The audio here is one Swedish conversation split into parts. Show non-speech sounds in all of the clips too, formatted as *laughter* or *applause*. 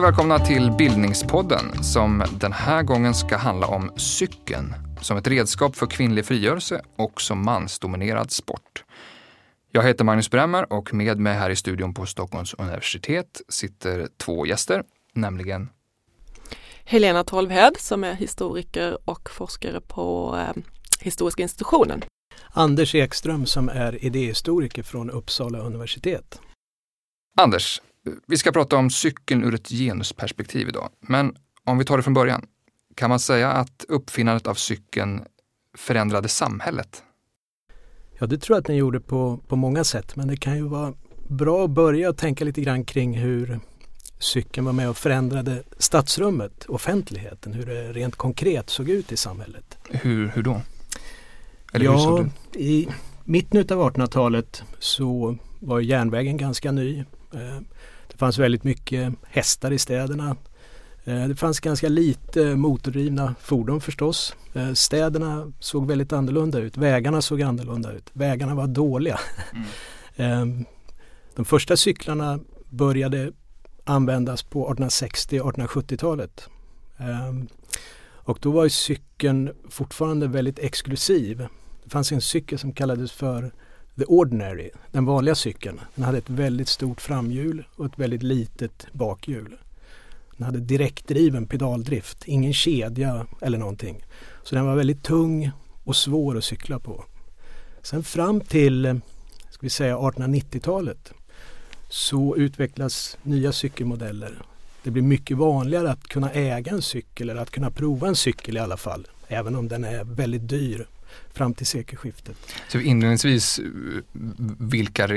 Och välkomna till Bildningspodden som den här gången ska handla om cykeln som ett redskap för kvinnlig frigörelse och som mansdominerad sport. Jag heter Magnus Bremmer och med mig här i studion på Stockholms universitet sitter två gäster, nämligen Helena Tolvhed som är historiker och forskare på eh, Historiska institutionen. Anders Ekström som är idéhistoriker från Uppsala universitet. Anders. Vi ska prata om cykeln ur ett genusperspektiv idag. Men om vi tar det från början. Kan man säga att uppfinnandet av cykeln förändrade samhället? Ja, det tror jag att den gjorde på, på många sätt. Men det kan ju vara bra att börja tänka lite grann kring hur cykeln var med och förändrade stadsrummet, offentligheten, hur det rent konkret såg ut i samhället. Hur, hur då? Eller ja, i mitten av 1800-talet så var järnvägen ganska ny. Eh, det fanns väldigt mycket hästar i städerna. Eh, det fanns ganska lite motordrivna fordon förstås. Eh, städerna såg väldigt annorlunda ut. Vägarna såg annorlunda ut. Vägarna var dåliga. Mm. *laughs* De första cyklarna började användas på 1860-1870-talet. Och då var cykeln fortfarande väldigt exklusiv. Det fanns en cykel som kallades för The Ordinary, den vanliga cykeln. Den hade ett väldigt stort framhjul och ett väldigt litet bakhjul. Den hade direktdriven pedaldrift, ingen kedja eller någonting. Så den var väldigt tung och svår att cykla på. Sen fram till ska vi säga 1890-talet så utvecklas nya cykelmodeller. Det blir mycket vanligare att kunna äga en cykel eller att kunna prova en cykel i alla fall. Även om den är väldigt dyr fram till sekelskiftet. Så inledningsvis, vilka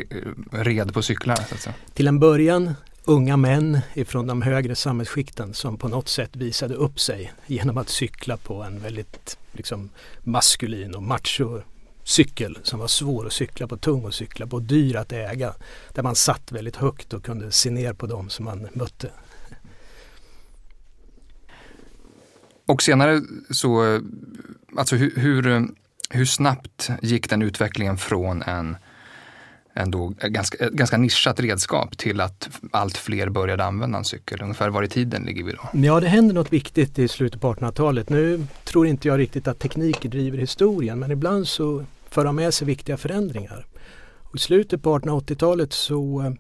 red på cyklar? Så Till en början unga män ifrån de högre samhällsskikten som på något sätt visade upp sig genom att cykla på en väldigt liksom, maskulin och macho cykel som var svår att cykla på, tung att cykla på, dyr att äga. Där man satt väldigt högt och kunde se ner på dem som man mötte. Och senare så, alltså hur, hur, hur snabbt gick den utvecklingen från en ändå ganska, ganska nischat redskap till att allt fler började använda en cykel? Ungefär var i tiden ligger vi då? Ja, det händer något viktigt i slutet på 1800-talet. Nu tror inte jag riktigt att teknik driver historien men ibland så för de med sig viktiga förändringar. Och I slutet på 1880-talet så eh,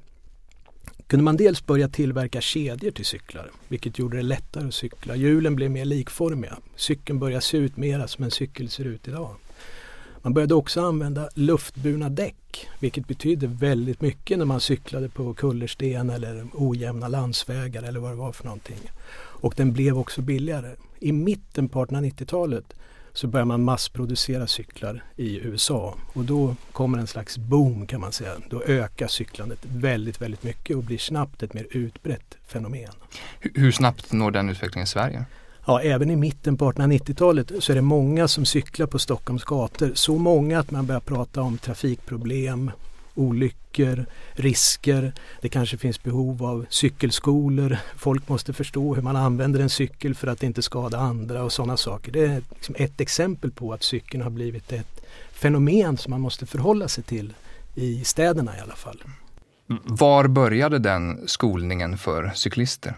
kunde man dels börja tillverka kedjor till cyklar vilket gjorde det lättare att cykla. Hjulen blev mer likformiga. Cykeln började se ut mera som en cykel ser ut idag. Man började också använda luftburna däck vilket betydde väldigt mycket när man cyklade på kullersten eller ojämna landsvägar eller vad det var för någonting. Och den blev också billigare. I mitten på 1890-talet så börjar man massproducera cyklar i USA och då kommer en slags boom kan man säga. Då ökar cyklandet väldigt, väldigt mycket och blir snabbt ett mer utbrett fenomen. Hur snabbt når den utvecklingen i Sverige? Ja, även i mitten på 1890-talet så är det många som cyklar på Stockholms gator. Så många att man börjar prata om trafikproblem, olyckor, risker. Det kanske finns behov av cykelskolor. Folk måste förstå hur man använder en cykel för att inte skada andra och sådana saker. Det är liksom ett exempel på att cykeln har blivit ett fenomen som man måste förhålla sig till i städerna i alla fall. Var började den skolningen för cyklister?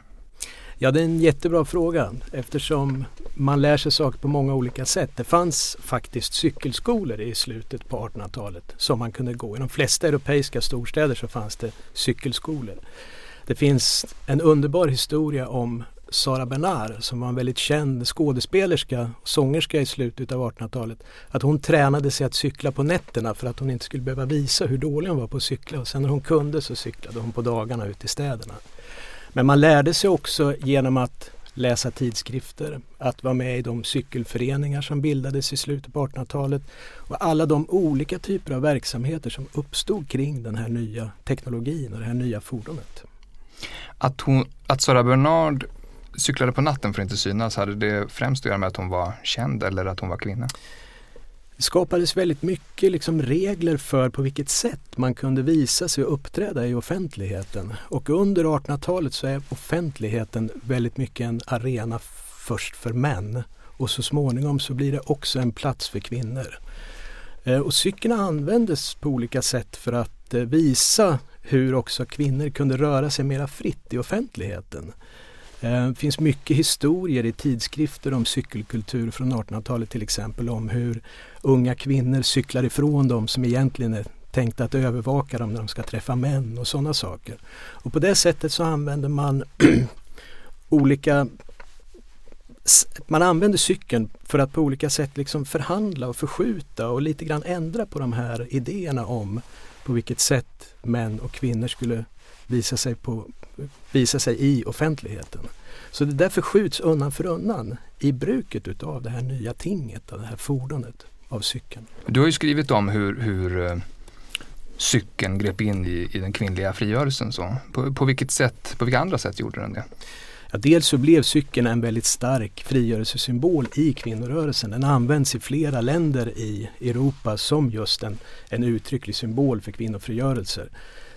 Ja, det är en jättebra fråga eftersom man lär sig saker på många olika sätt. Det fanns faktiskt cykelskolor i slutet på 1800-talet som man kunde gå. I de flesta europeiska storstäder så fanns det cykelskolor. Det finns en underbar historia om Sara Bernard som var en väldigt känd skådespelerska och sångerska i slutet av 1800-talet. Att hon tränade sig att cykla på nätterna för att hon inte skulle behöva visa hur dålig hon var på att cykla. Och sen när hon kunde så cyklade hon på dagarna ut i städerna. Men man lärde sig också genom att läsa tidskrifter, att vara med i de cykelföreningar som bildades i slutet på 1800-talet och alla de olika typer av verksamheter som uppstod kring den här nya teknologin och det här nya fordonet. Att, hon, att Sara Bernard cyklade på natten för att inte synas, hade det främst att göra med att hon var känd eller att hon var kvinna? Det skapades väldigt mycket liksom regler för på vilket sätt man kunde visa sig och uppträda i offentligheten. Och under 1800-talet så är offentligheten väldigt mycket en arena först för män och så småningom så blir det också en plats för kvinnor. Eh, och cykeln användes på olika sätt för att eh, visa hur också kvinnor kunde röra sig mera fritt i offentligheten. Det finns mycket historier i tidskrifter om cykelkultur från 1800-talet till exempel om hur unga kvinnor cyklar ifrån dem som egentligen är tänkta att övervaka dem när de ska träffa män och sådana saker. Och på det sättet så använder man *clears throat* olika man använder cykeln för att på olika sätt liksom förhandla och förskjuta och lite grann ändra på de här idéerna om på vilket sätt män och kvinnor skulle visa sig, på, visa sig i offentligheten. Så det där förskjuts undan för undan i bruket utav det här nya tinget, av det här fordonet av cykeln. Du har ju skrivit om hur, hur eh, cykeln grep in i, i den kvinnliga frigörelsen. Så. På, på, vilket sätt, på vilka andra sätt gjorde den det? Ja, dels så blev cykeln en väldigt stark frigörelsesymbol i kvinnorörelsen. Den används i flera länder i Europa som just en, en uttrycklig symbol för kvinnofrigörelse.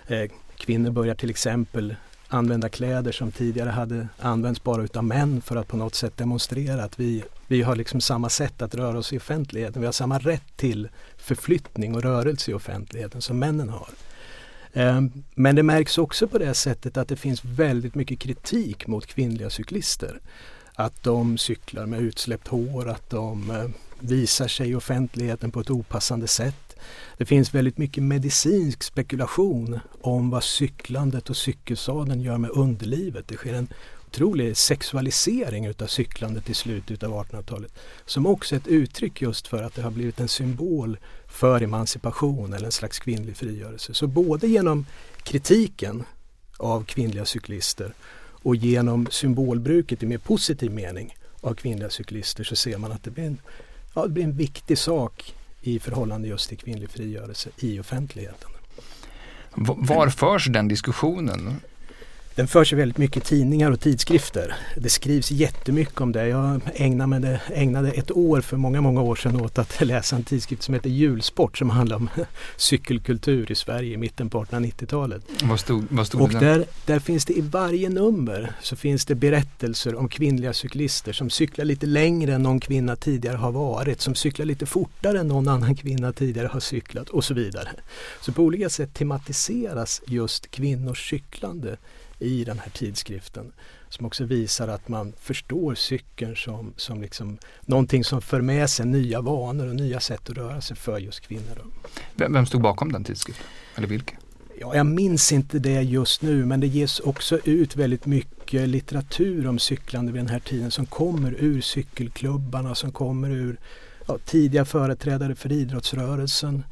Eh, kvinnor börjar till exempel använda kläder som tidigare hade använts bara utav män för att på något sätt demonstrera att vi, vi har liksom samma sätt att röra oss i offentligheten. Vi har samma rätt till förflyttning och rörelse i offentligheten som männen har. Ehm, men det märks också på det sättet att det finns väldigt mycket kritik mot kvinnliga cyklister. Att de cyklar med utsläppt hår, att de eh, visar sig i offentligheten på ett opassande sätt. Det finns väldigt mycket medicinsk spekulation om vad cyklandet och cykelsadeln gör med underlivet. Det sker en otrolig sexualisering utav cyklandet i slutet av 1800-talet. Som också är ett uttryck just för att det har blivit en symbol för emancipation eller en slags kvinnlig frigörelse. Så både genom kritiken av kvinnliga cyklister och genom symbolbruket i mer positiv mening av kvinnliga cyklister så ser man att det blir en, ja, det blir en viktig sak i förhållande just till kvinnlig frigörelse i offentligheten. Var förs den diskussionen? Den förs ju väldigt mycket i tidningar och tidskrifter. Det skrivs jättemycket om det. Jag ägnade, ägnade ett år för många, många år sedan åt att läsa en tidskrift som heter Julsport som handlar om *laughs* cykelkultur i Sverige i mitten på 1890-talet. Vad stod, vad stod och där, där finns det i varje nummer så finns det berättelser om kvinnliga cyklister som cyklar lite längre än någon kvinna tidigare har varit, som cyklar lite fortare än någon annan kvinna tidigare har cyklat och så vidare. Så på olika sätt tematiseras just kvinnors cyklande i den här tidskriften som också visar att man förstår cykeln som, som liksom någonting som för med sig nya vanor och nya sätt att röra sig för just kvinnor. Vem, vem stod bakom den tidskriften? Eller vilka? Ja, jag minns inte det just nu men det ges också ut väldigt mycket litteratur om cyklande vid den här tiden som kommer ur cykelklubbarna, som kommer ur ja, tidiga företrädare för idrottsrörelsen.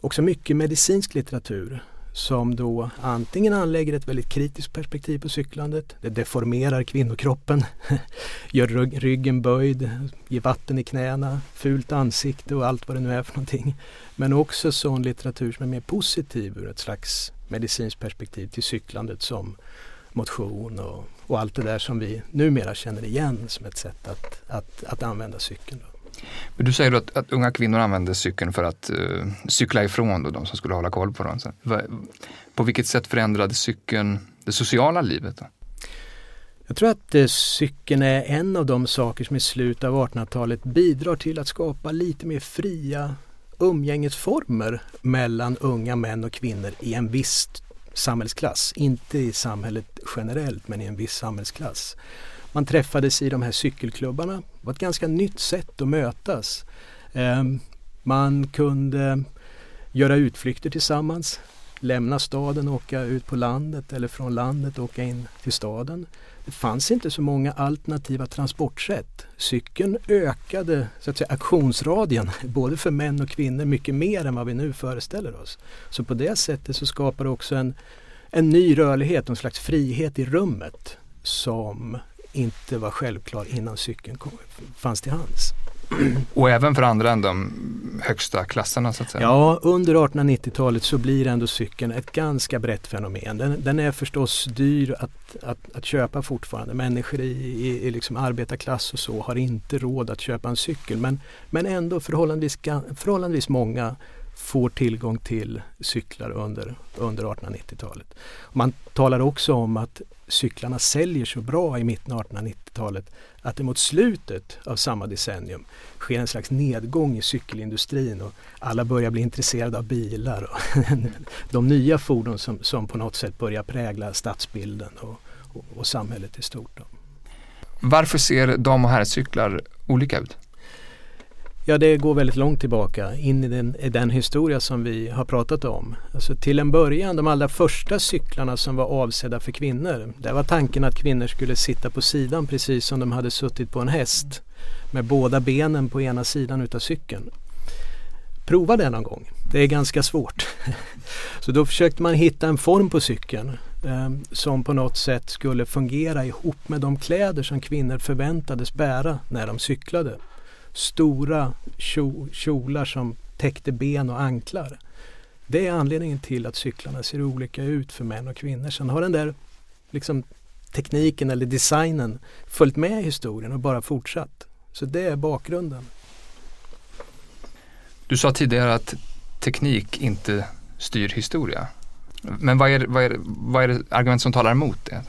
Också mycket medicinsk litteratur som då antingen anlägger ett väldigt kritiskt perspektiv på cyklandet, det deformerar kvinnokroppen, *laughs* gör ryggen böjd, ger vatten i knäna, fult ansikte och allt vad det nu är för någonting. Men också sån litteratur som är mer positiv ur ett slags medicinskt perspektiv till cyklandet som motion och, och allt det där som vi numera känner igen som ett sätt att, att, att använda cykeln. Då. Men du säger att, att, unga kvinnor använder cykeln för att uh, cykla ifrån då, de som skulle hålla koll på dem. Så, på vilket sätt förändrade cykeln det sociala livet? Då? Jag tror att eh, cykeln är en av de saker som i slutet av 1800-talet bidrar till att skapa lite mer fria umgängesformer mellan unga män och kvinnor i en viss samhällsklass. Inte i samhället generellt men i en viss samhällsklass. Man träffades i de här cykelklubbarna. Det var ett ganska nytt sätt att mötas. Ehm, man kunde göra utflykter tillsammans, lämna staden och åka ut på landet eller från landet och åka in till staden. Det fanns inte så många alternativa transportsätt. Cykeln ökade så att säga, aktionsradien *laughs* både för män och kvinnor mycket mer än vad vi nu föreställer oss. Så på det sättet så skapar det också en, en ny rörlighet, en slags frihet i rummet som inte var självklar innan cykeln kom, fanns till hands. *clears throat* Och även för andra än de högsta klasserna så att säga? Ja, under 1890-talet så blir ändå cykeln ett ganska brett fenomen. Den, den är förstås dyr att, att, att, köpa fortfarande. Människor i, i, i liksom arbetarklass och så har inte råd att köpa en cykel men, men ändå förhållandevis, förhållandevis många får tillgång till cyklar under, under 1890-talet. Man talar också om att cyklarna säljer så bra i mitten av 1890-talet att det mot slutet av samma decennium sker en slags nedgång i cykelindustrin och alla börjar bli intresserade av bilar och *laughs* de nya fordon som, som på något sätt börjar prägla stadsbilden och, och, och samhället i stort. Då. Varför ser dam och herrcyklar olika ut? Ja, det går väldigt långt tillbaka in i den, i den, historia som vi har pratat om. Alltså till en början, de allra första cyklarna som var avsedda för kvinnor. Där var tanken att kvinnor skulle sitta på sidan precis som de hade suttit på en häst. Med båda benen på ena sidan utav cykeln. Prova det någon gång. Det är ganska svårt. *laughs* Så då försökte man hitta en form på cykeln eh, som på något sätt skulle fungera ihop med de kläder som kvinnor förväntades bära när de cyklade stora kjolar som täckte ben och anklar. Det är anledningen till att cyklarna ser olika ut för män och kvinnor. Sen har den där liksom, tekniken eller designen följt med i historien och bara fortsatt. Så det är bakgrunden. Du sa tidigare att teknik inte styr historia. Men vad är, vad är, vad är det argument som talar emot det?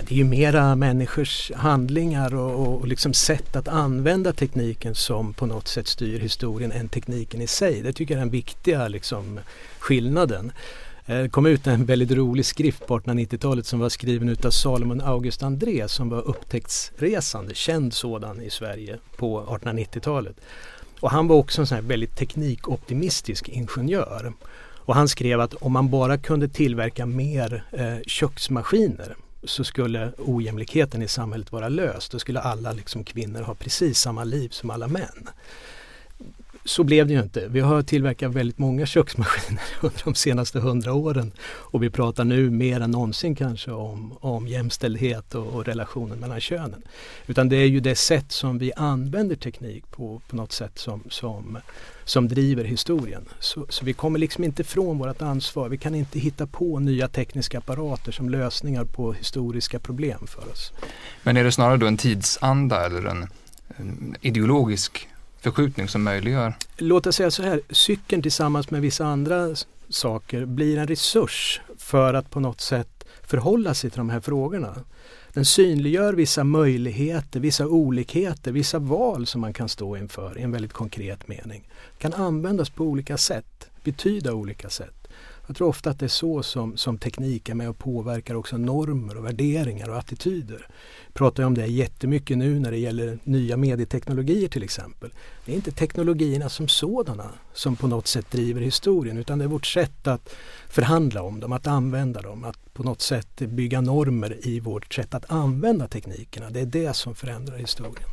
Det är ju mera människors handlingar och, och liksom sätt att använda tekniken som på något sätt styr historien än tekniken i sig. Det tycker jag är den viktiga liksom, skillnaden. Eh, det kom ut en väldigt rolig skrift på 1890-talet som var skriven utav Salomon August André som var upptäcktsresande, känd sådan i Sverige på 1890-talet. Och han var också en sån här väldigt teknikoptimistisk ingenjör. Och han skrev att om man bara kunde tillverka mer eh, köksmaskiner så skulle ojämlikheten i samhället vara löst. Då skulle alla liksom, kvinnor ha precis samma liv som alla män. Så blev det ju inte. Vi har tillverkat väldigt många köksmaskiner *laughs* under de senaste hundra åren och vi pratar nu mer än någonsin kanske om, om jämställdhet och, och relationen mellan könen. Utan det är ju det sätt som vi använder teknik på, på något sätt som, som, som driver historien. Så, så vi kommer liksom inte ifrån vårt ansvar. Vi kan inte hitta på nya tekniska apparater som lösningar på historiska problem för oss. Men är det snarare då en tidsanda eller en, en ideologisk förskjutning som möjliggör? Låt oss säga så här, cykeln tillsammans med vissa andra saker blir en resurs för att på något sätt förhålla sig till de här frågorna. Den synliggör vissa möjligheter, vissa olikheter, vissa val som man kan stå inför i en väldigt konkret mening. Kan användas på olika sätt, betyda olika sätt. Jag tror ofta att det är så som, som teknik är med och påverkar också normer och värderingar och attityder. Jag pratar ju om det jättemycket nu när det gäller nya medieteknologier till exempel. Det är inte teknologierna som sådana som på något sätt driver historien utan det är vårt sätt att förhandla om dem, att använda dem, att på något sätt bygga normer i vårt sätt att använda teknikerna. Det är det som förändrar historien.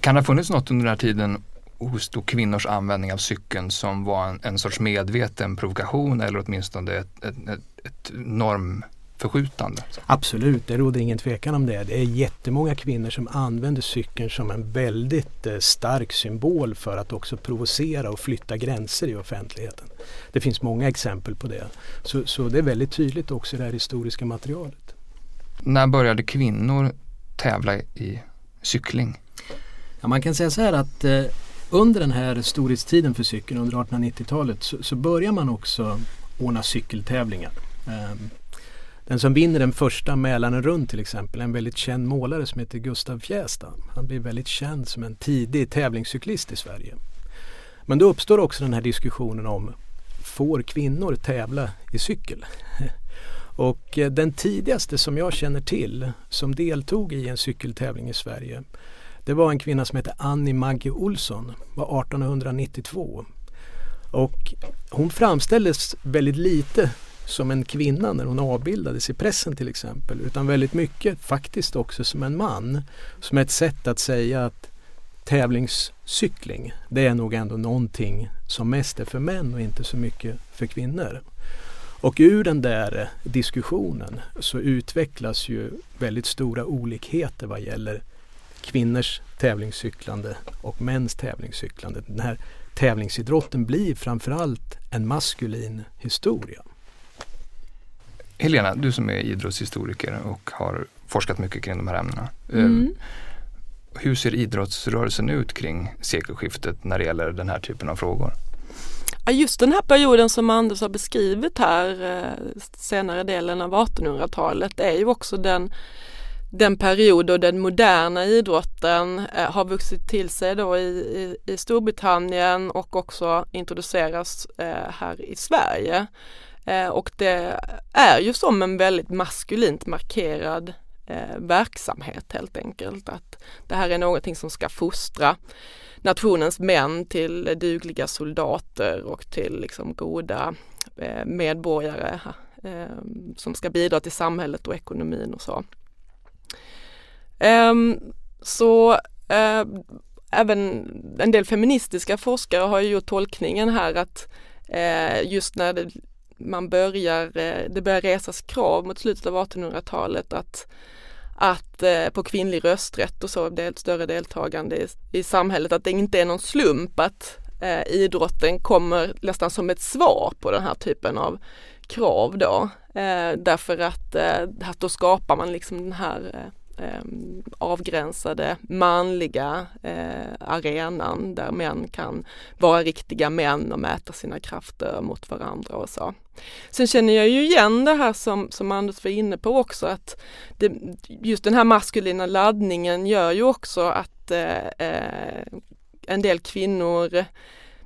Kan det ha funnits något under den här tiden hos då kvinnors användning av cykeln som var en, en sorts medveten provokation eller åtminstone ett, ett, ett, ett normförskjutande? Absolut, det råder ingen tvekan om det. Det är jättemånga kvinnor som använder cykeln som en väldigt eh, stark symbol för att också provocera och flytta gränser i offentligheten. Det finns många exempel på det. Så, så det är väldigt tydligt också i det här historiska materialet. När började kvinnor tävla i cykling? Ja, man kan säga så här att eh, under den här storhetstiden för cykeln under 1890-talet så, så börjar man också ordna cykeltävlingar. Ehm, den som vinner den första Mälaren runt till exempel, en väldigt känd målare som heter Gustav Fjästa. Han blir väldigt känd som en tidig tävlingscyklist i Sverige. Men då uppstår också den här diskussionen om Får kvinnor tävla i cykel? *laughs* Och eh, den tidigaste som jag känner till som deltog i en cykeltävling i Sverige det var en kvinna som hette Annie Maggie Olsson, var 1892. Och hon framställdes väldigt lite som en kvinna när hon avbildades i pressen till exempel utan väldigt mycket faktiskt också som en man. Som ett sätt att säga att tävlingscykling det är nog ändå någonting som mest är för män och inte så mycket för kvinnor. Och ur den där diskussionen så utvecklas ju väldigt stora olikheter vad gäller kvinnors tävlingscyklande och mäns tävlingscyklande. Den här tävlingsidrotten blir framförallt en maskulin historia. Helena, du som är idrottshistoriker och har forskat mycket kring de här ämnena. Mm. Hur ser idrottsrörelsen ut kring sekelskiftet när det gäller den här typen av frågor? Just den här perioden som Anders har beskrivit här, eh, senare delen av 1800-talet, är ju också den den period då den moderna idrotten eh, har vuxit till sig då i, i, i Storbritannien och också introduceras eh, här i Sverige. Eh, och det är ju som en väldigt maskulint markerad verksamhet helt enkelt. Att det här är någonting som ska fostra nationens män till dugliga soldater och till liksom goda medborgare som ska bidra till samhället och ekonomin och så. Ehm, så eh, även en del feministiska forskare har gjort tolkningen här att eh, just när det, man börjar, eh, det börjar resas krav mot slutet av 1800-talet att att eh, på kvinnlig rösträtt och så del, större deltagande i, i, samhället, att det inte är någon slump att eh, idrotten kommer nästan som ett svar på den här typen av krav då. Eh, därför att, eh, att då skapar man liksom den här eh, Ehm, avgränsade manliga eh, arenan där män kan vara riktiga män och mäta sina krafter mot varandra och så. Sen känner jag ju igen det här som, som Anders var inne på också att det, just den här maskulina laddningen gör ju också att eh, eh en del kvinnor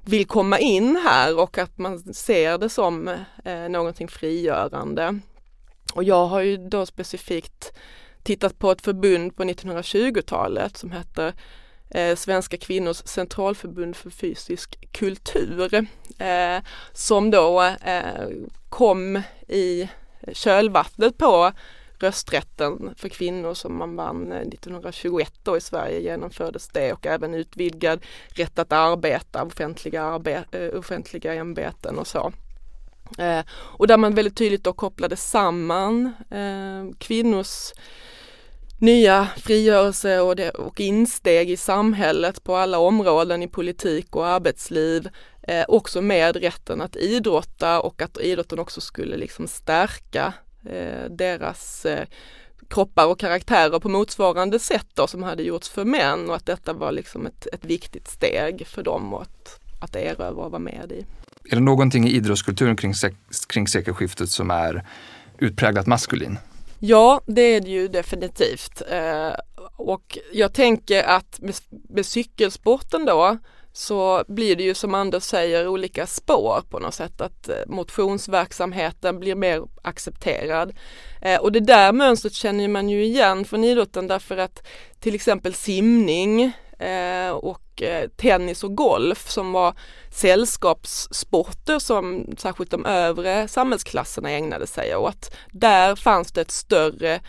vill komma in här och att man ser det som eh, någonting frigörande. Och jag har ju då specifikt tittat på ett förbund på 1920-talet som heter eh, Svenska kvinnors centralförbund för fysisk kultur eh, som då eh, kom i kölvattnet på rösträtten för kvinnor som man vann eh, 1921 då i Sverige genomfördes det och även utvidgad rätt att arbeta, offentliga, arbe eh, offentliga ämbeten och så. Eh, och där man väldigt tydligt då kopplade samman eh, kvinnors nya frigörelse och, det, och insteg i samhället på alla områden i politik och arbetsliv. Eh, också med rätten att idrotta och att idrotten också skulle liksom stärka eh, deras eh, kroppar och karaktärer på motsvarande sätt då, som hade gjorts för män och att detta var liksom ett, ett viktigt steg för dem att, att erövra och vara med i. Är det någonting i idrottskulturen kring, kring sekelskiftet som är utpräglat maskulin? Ja, det är det ju definitivt. Eh, och jag tänker att med, med cykelsporten då så blir det ju som Anders säger olika spår på något sätt att eh, motionsverksamheten blir mer accepterad. Eh, och det där mönstret känner man ju igen från idrotten därför att till exempel simning eh, och eh, tennis och golf som var sällskapssporter som särskilt de övre samhällsklasserna ägnade sig åt. Där fanns det ett större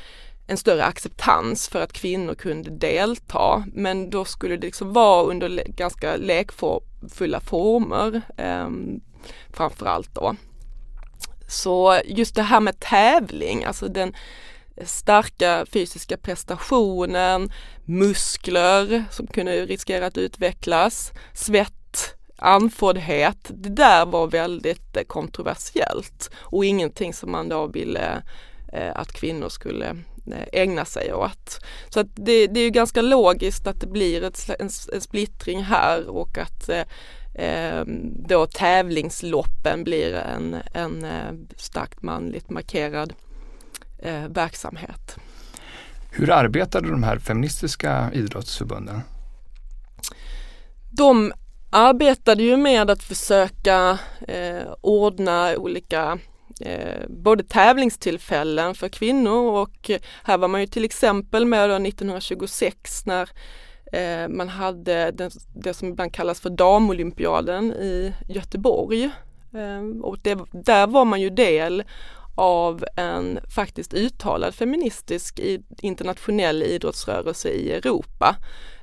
en större acceptans för att kvinnor kunde delta men då skulle det liksom vara under ganska lekfulla former eh, framförallt då. Så just det här med tävling, alltså den starka fysiska prestationen, muskler som kunde riskera att utvecklas, svett, andfåddhet. Det där var väldigt eh, kontroversiellt och ingenting som man då ville eh, att kvinnor skulle eh, ägna sig åt. Så att det, det är ganska logiskt att det blir ett, en, en splittring här och att eh, ehm, då tävlingsloppen blir en, en starkt manligt markerad eh, verksamhet. Hur arbetade de här feministiska idrottsförbunden? De arbetade ju med att försöka eh, ordna olika eh, både tävlingstillfällen för kvinnor och här var man ju till exempel med 1926 när eh, man hade den, det som ibland kallas för damolympiaden i Göteborg. Eh, och det, där var man ju del av en faktiskt uttalad feministisk internationell idrottsrörelse i Europa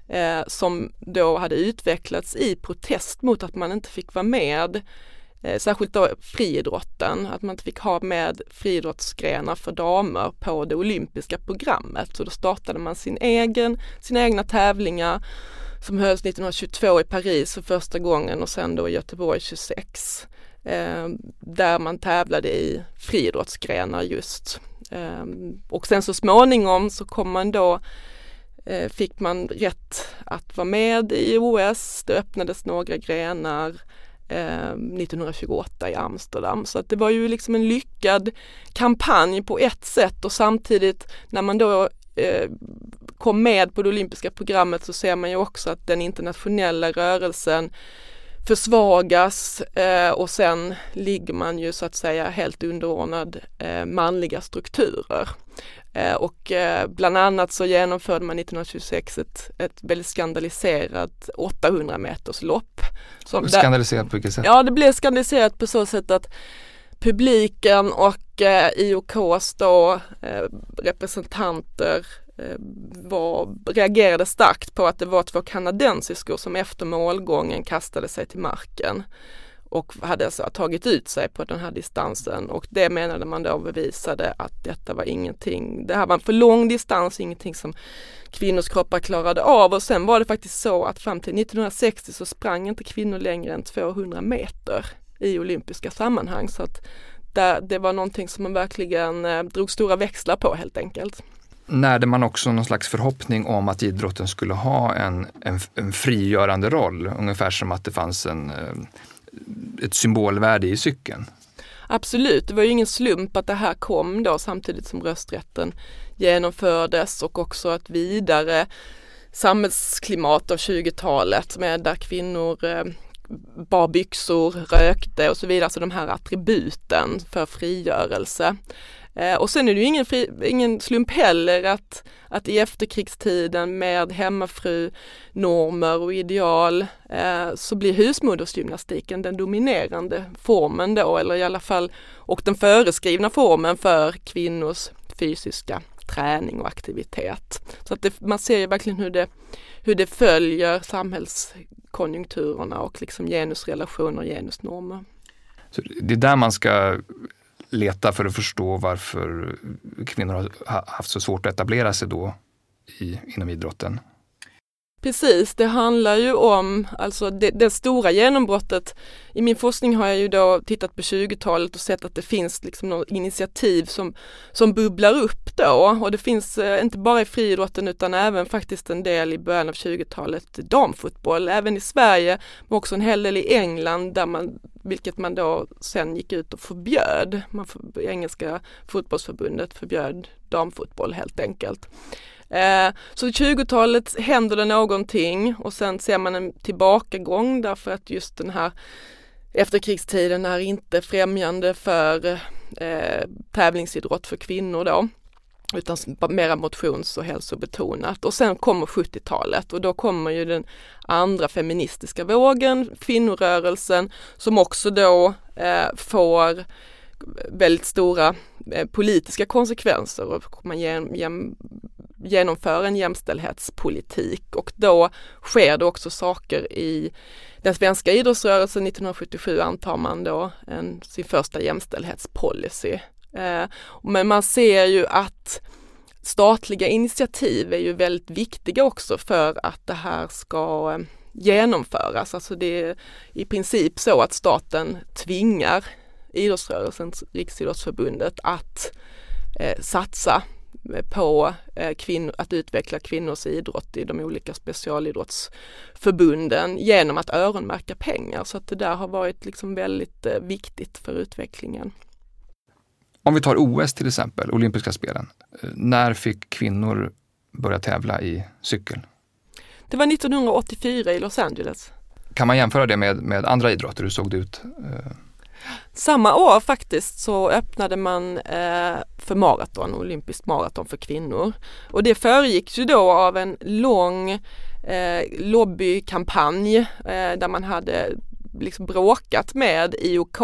eh, som då hade utvecklats i protest mot att man inte fick vara med eh, särskilt då friidrotten, att man inte fick ha med friidrottsgrenar för damer på det olympiska programmet. Så då startade man sin egen, sina egna tävlingar som hölls 1922 i Paris för första gången och sen då i Göteborg 26 Ehm, där man tävlade i friidrottsgrenar just. Ehm, och sen så småningom så kom man då eh, fick man rätt att vara med i OS. Det öppnades några grenar ehm, 1928 i Amsterdam. Så att det var ju liksom en lyckad kampanj på ett sätt och samtidigt när man då eh, kom med på det olympiska programmet så ser man ju också att den internationella rörelsen försvagas eh, och sen ligger man ju så att säga helt underordnad eh, manliga strukturer. Eh, och eh, bland annat så genomförde man 1926 ett, ett väldigt skandaliserat 800 meters lopp. skandaliserat på vilket sätt? Ja det blev skandaliserat på så sätt att publiken och eh, IOKs då eh, representanter Eh, var, reagerade starkt på att det var två kanadensiskor som efter målgången kastade sig till marken och hade alltså tagit ut sig på den här distansen och det menade man då bevisade att detta var ingenting, det här var en för lång distans, ingenting som kvinnors kroppar klarade av och sen var det faktiskt så att fram till 1960 så sprang inte kvinnor längre än 200 meter i olympiska sammanhang så att det var någonting som man verkligen eh, drog stora växlar på helt enkelt. Närde man också någon slags förhoppning om att idrotten skulle ha en, en, en frigörande roll, ungefär som att det fanns en, eh, ett symbolvärde i cykeln? Absolut, det var ju ingen slump att det här kom då samtidigt som rösträtten genomfördes och också att vidare samhällsklimat av 20-talet med där kvinnor eh, bar byxor, rökte och så vidare, alltså de här attributen för frigörelse. Eh, och sen är det ju ingen, fri, ingen slump heller att, att i efterkrigstiden med hemmafru-normer och ideal eh, så blir husmodersgymnastiken den dominerande formen då, eller i alla fall och den föreskrivna formen för kvinnors fysiska träning och aktivitet. Så att det, man ser ju verkligen hur det, hur det följer samhällskonjunkturerna och liksom genusrelationer och genusnormer. Så det är där man ska leta för att förstå varför kvinnor har haft så svårt att etablera sig då i, inom idrotten. Precis, det handlar ju om, alltså det, det, stora genombrottet. I min forskning har jag ju då tittat på 20-talet och sett att det finns liksom något initiativ som, som bubblar upp då och det finns eh, inte bara i friidrotten utan även faktiskt en del i början av 20-talet damfotboll, även i Sverige men också en hel del i England där man, vilket man då sen gick ut och förbjöd. Man, engelska fotbollsförbundet förbjöd damfotboll helt enkelt. Eh, så 20-talet händer det någonting och sen ser man en tillbakagång därför att just den här efterkrigstiden är inte främjande för eh, tävlingsidrott för kvinnor då utan mera motions och hälsobetonat. Och sen kommer 70-talet och då kommer ju den andra feministiska vågen, kvinnorörelsen, som också då eh, får väldigt stora eh, politiska konsekvenser och man genomför en jämställdhetspolitik och då sker det också saker i den svenska idrottsrörelsen. 1977 antar man då en, sin första jämställdhetspolicy. Eh, men man ser ju att statliga initiativ är ju väldigt viktiga också för att det här ska eh, genomföras. Alltså det är i princip så att staten tvingar idrottsrörelsen, Riksidrottsförbundet, att eh, satsa på eh, kvinnor, att utveckla kvinnors idrott i de olika specialidrottsförbunden genom att öronmärka pengar. Så att det där har varit liksom väldigt eh, viktigt för utvecklingen. Om vi tar OS till exempel, olympiska spelen. Eh, när fick kvinnor börja tävla i cykel? Det var 1984 i Los Angeles. Kan man jämföra det med, med andra idrotter? Hur såg det ut? Samma år faktiskt så öppnade man eh, för maraton, olympiskt maraton för kvinnor. Och det föregicks ju då av en lång eh, lobbykampanj eh, där man hade liksom bråkat med IOK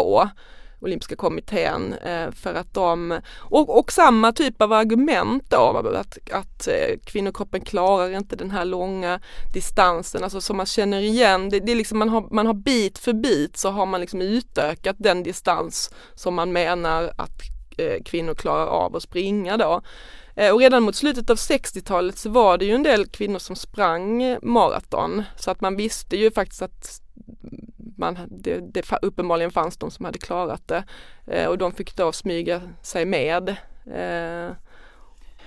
olympiska kommittén eh, för att de, och, och samma typ av argument då, att, att eh, kvinnokroppen klarar inte den här långa distansen, alltså som man känner igen, det, det är liksom man har, man har bit för bit så har man liksom utökat den distans som man menar att eh, kvinnor klarar av att springa då. Och redan mot slutet av 60-talet så var det ju en del kvinnor som sprang maraton så att man visste ju faktiskt att man, det, det uppenbarligen fanns de som hade klarat det eh, och de fick då smyga sig med. Eh.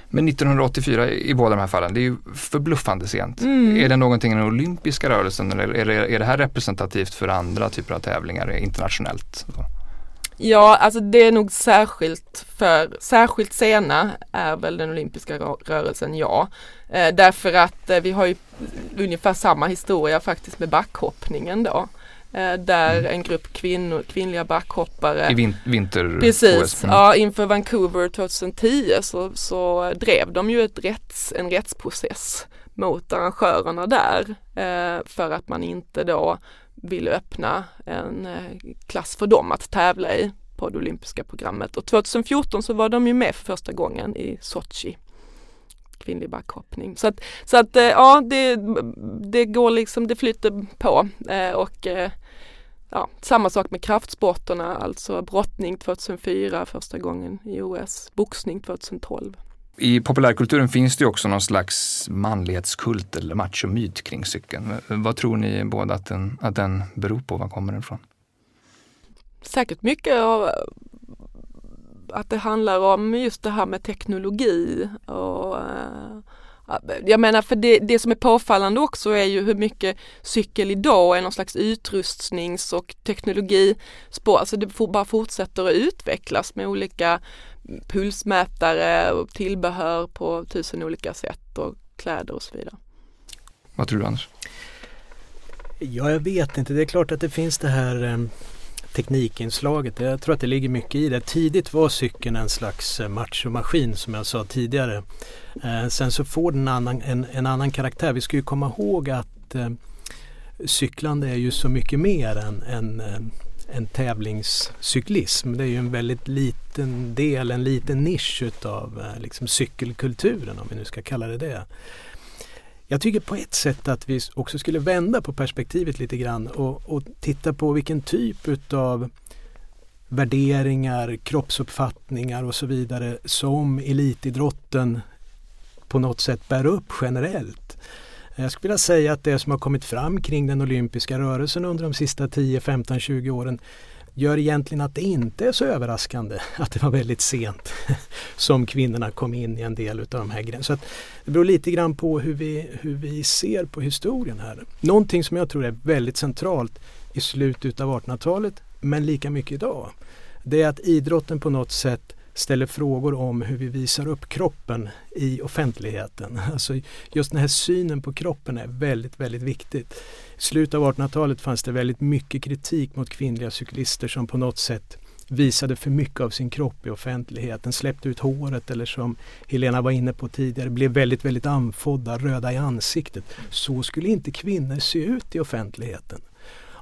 Men 1984 i båda de här fallen, det är ju förbluffande sent. Mm. Är det någonting i den olympiska rörelsen eller är det, är det här representativt för andra typer av tävlingar internationellt? Ja, alltså det är nog särskilt för, särskilt sena är väl den olympiska rörelsen, ja. Eh, därför att eh, vi har ju ungefär samma historia faktiskt med backhoppningen då. Eh, där mm. en grupp kvinnor, kvinnliga backhoppare I vin vinter Precis, mm. ja inför Vancouver 2010 så, så drev de ju ett rätts, en rättsprocess mot arrangörerna där eh, för att man inte då ville öppna en eh, klass för dem att tävla i på det olympiska programmet och 2014 så var de ju med för första gången i Sochi kvinnlig backhoppning. Så att, så att eh, ja, det, det går liksom, det flyter på eh, och eh, ja, samma sak med kraftsporterna, alltså brottning 2004 första gången i OS, boxning 2012. I populärkulturen finns det också någon slags manlighetskult eller machomyt kring cykeln. Vad tror ni båda att den, att den beror på? Var kommer den ifrån? Säkert mycket av att det handlar om just det här med teknologi och uh, jag menar för det, det som är påfallande också är ju hur mycket cykel idag är någon slags utrustnings och teknologispår, alltså det bara fortsätter att utvecklas med olika pulsmätare och tillbehör på tusen olika sätt och kläder och så vidare. Vad tror du Anders? Ja, jag vet inte. Det är klart att det finns det här eh, teknikinslaget. Jag tror att det ligger mycket i det. Tidigt var cykeln en slags eh, machomaskin som jag sa tidigare. Eh, sen så får den en annan, en, en, annan karaktär. Vi ska ju komma ihåg att eh, cyklande är ju så mycket mer än, än eh, en tävlingscyklism. Det är ju en väldigt liten del, en liten nisch utav eh, liksom cykelkulturen om vi nu ska kalla det det. Jag tycker på ett sätt att vi också skulle vända på perspektivet lite grann och, och titta på vilken typ utav värderingar, kroppsuppfattningar och så vidare som elitidrotten på något sätt bär upp generellt. Jag skulle vilja säga att det som har kommit fram kring den olympiska rörelsen under de sista 10, 15, 20 åren gör egentligen att det inte är så överraskande att det var väldigt sent *laughs* som kvinnorna kom in i en del av de här grejerna. Så det beror lite grann på hur vi, hur vi ser på historien här. Någonting som jag tror är väldigt centralt i slutet av 1800-talet men lika mycket idag. Det är att idrotten på något sätt ställer frågor om hur vi visar upp kroppen i offentligheten. *laughs* Alltså just den här synen på kroppen är väldigt, väldigt viktigt. I slutet av 1800-talet fanns det väldigt mycket kritik mot kvinnliga cyklister som på något sätt visade för mycket av sin kropp i offentligheten, släppte ut håret eller som Helena var inne på tidigare, blev väldigt, väldigt andfådda, röda i ansiktet. Så skulle inte kvinnor se ut i offentligheten.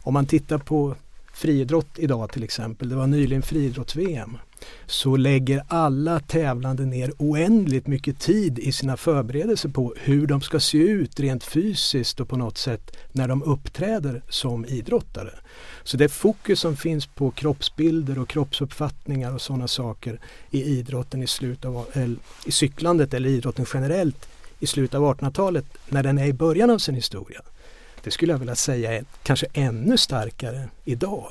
Om man tittar på friidrott idag till exempel, det var nyligen friidrotts-VM så lägger alla tävlande ner oändligt mycket tid i sina förberedelser på hur de ska se ut rent fysiskt och på något sätt när de uppträder som idrottare. Så det fokus som finns på kroppsbilder och kroppsuppfattningar och sådana saker i idrotten i slutet av, eller, i cyklandet eller idrotten generellt i slutet av 1800-talet när den är i början av sin historia. Det skulle jag vilja säga är kanske ännu starkare idag.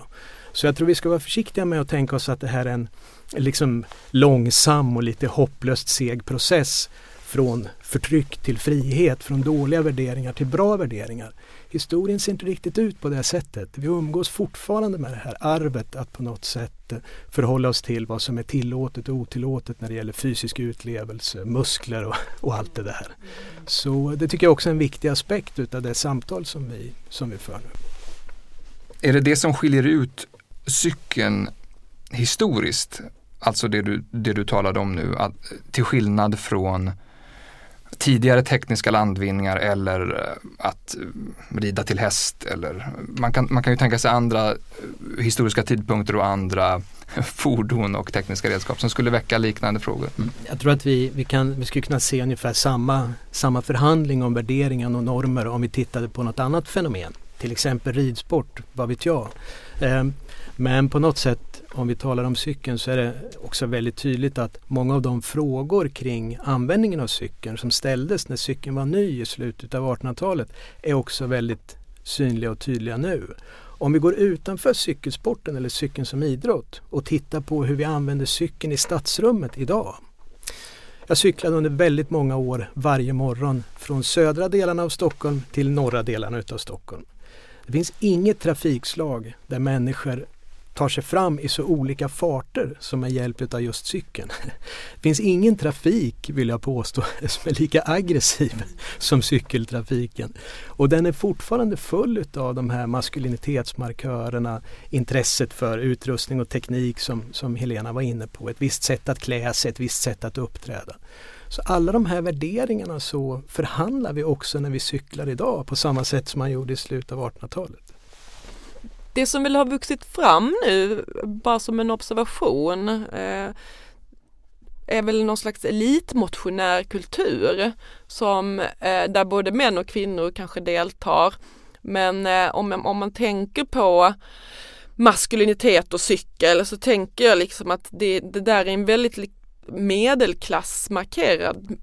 Så jag tror vi ska vara försiktiga med att tänka oss att det här är en liksom långsam och lite hopplöst seg process från förtryck till frihet, från dåliga värderingar till bra värderingar. Historien ser inte riktigt ut på det sättet. Vi umgås fortfarande med det här arvet att på något sätt eh, förhålla oss till vad som är tillåtet och otillåtet när det gäller fysisk utlevelse, muskler och, och allt det där. Så det tycker jag också är en viktig aspekt utav det samtal som vi, som vi för nu. Är det det som skiljer ut cykeln historiskt alltså det du, det du talade om nu, att, till skillnad från tidigare tekniska landvinningar eller eh, att eh, rida till häst eller man kan, man kan ju tänka sig andra eh, historiska tidpunkter och andra *laughs* fordon och tekniska redskap som skulle väcka liknande frågor. Mm. Jag tror att vi, vi, kan, vi skulle kunna se ungefär samma, samma förhandling om värderingar och normer om vi tittade på något annat fenomen. Till exempel ridsport, vad vet jag. Ehm, men på något sätt om vi talar om cykeln så är det också väldigt tydligt att många av de frågor kring användningen av cykeln som ställdes när cykeln var ny i slutet av 1800-talet är också väldigt synliga och tydliga nu. Om vi går utanför cykelsporten eller cykeln som idrott och tittar på hur vi använder cykeln i stadsrummet idag. Jag cyklade under väldigt många år varje morgon från södra delarna av Stockholm till norra delarna utav Stockholm. Det finns inget trafikslag där människor tar sig fram i så olika farter som med hjälp av just cykeln. Det *laughs* finns ingen trafik, vill jag påstå, *laughs* som är lika aggressiv *laughs* som cykeltrafiken. Och den är fortfarande full av de här maskulinitetsmarkörerna, intresset för utrustning och teknik som, som Helena var inne på. Ett visst sätt att klä sig, ett visst sätt att uppträda. Så alla de här värderingarna så förhandlar vi också när vi cyklar idag på samma sätt som man gjorde i slutet av 1800-talet. Det som väl har vuxit fram nu, bara som en observation, eh, är väl någon slags elitmotionärkultur som eh, där både män och kvinnor kanske deltar. Men eh, om, om man tänker på maskulinitet och cykel så tänker jag liksom att det, det där är en väldigt medelklassmarkerad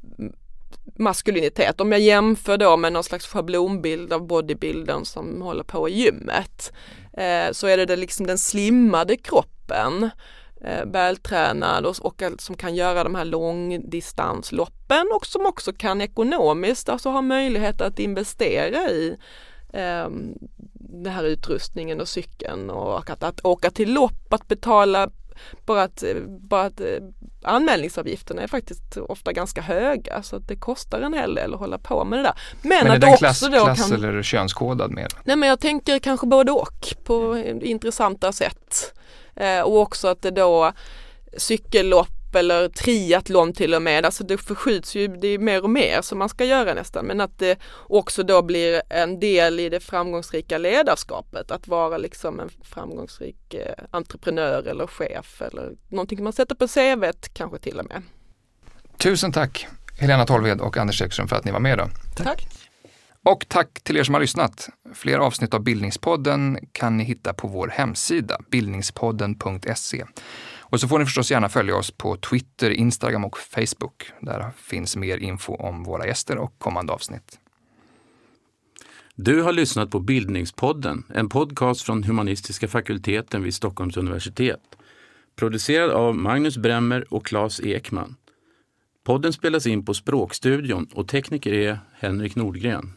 maskulinitet. Om jag jämför då med någon slags schablonbild av bodybuildern som håller på i gymmet Eh, så är det, det liksom den slimmade kroppen eh, vältränad och, och som kan göra de här långdistansloppen och som också kan ekonomiskt alltså ha möjlighet att investera i eh, den här utrustningen och cykeln och att, att åka till lopp, att betala bara att, bara att eh, anmälningsavgifterna är faktiskt ofta ganska höga så att det kostar en hel del att hålla på med det där. Men, men är att den klass, då klass kan... eller könskodad mer? Nej men jag tänker kanske både och på intressanta sätt. Eh, och också att det då cykellopp eller triathlon till och med, alltså det förskjuts ju, det är mer och mer som man ska göra nästan, men att det också då blir en del i det framgångsrika ledarskapet, att vara liksom en framgångsrik eh, entreprenör eller chef eller någonting man sätter på CV kanske till och med. Tusen tack Helena Tolved och Anders Ekström för att ni var med. Tack. tack. Och tack till er som har lyssnat. Fler avsnitt av Bildningspodden kan ni hitta på vår hemsida bildningspodden.se. Och så får ni förstås gärna följa oss på Twitter, Instagram och Facebook. Där finns mer info om våra gäster och kommande avsnitt. Du har lyssnat på Bildningspodden, en podcast från humanistiska fakulteten vid Stockholms universitet. Producerad av Magnus Bremmer och Claes Ekman. Podden spelas in på Språkstudion och tekniker är Henrik Nordgren.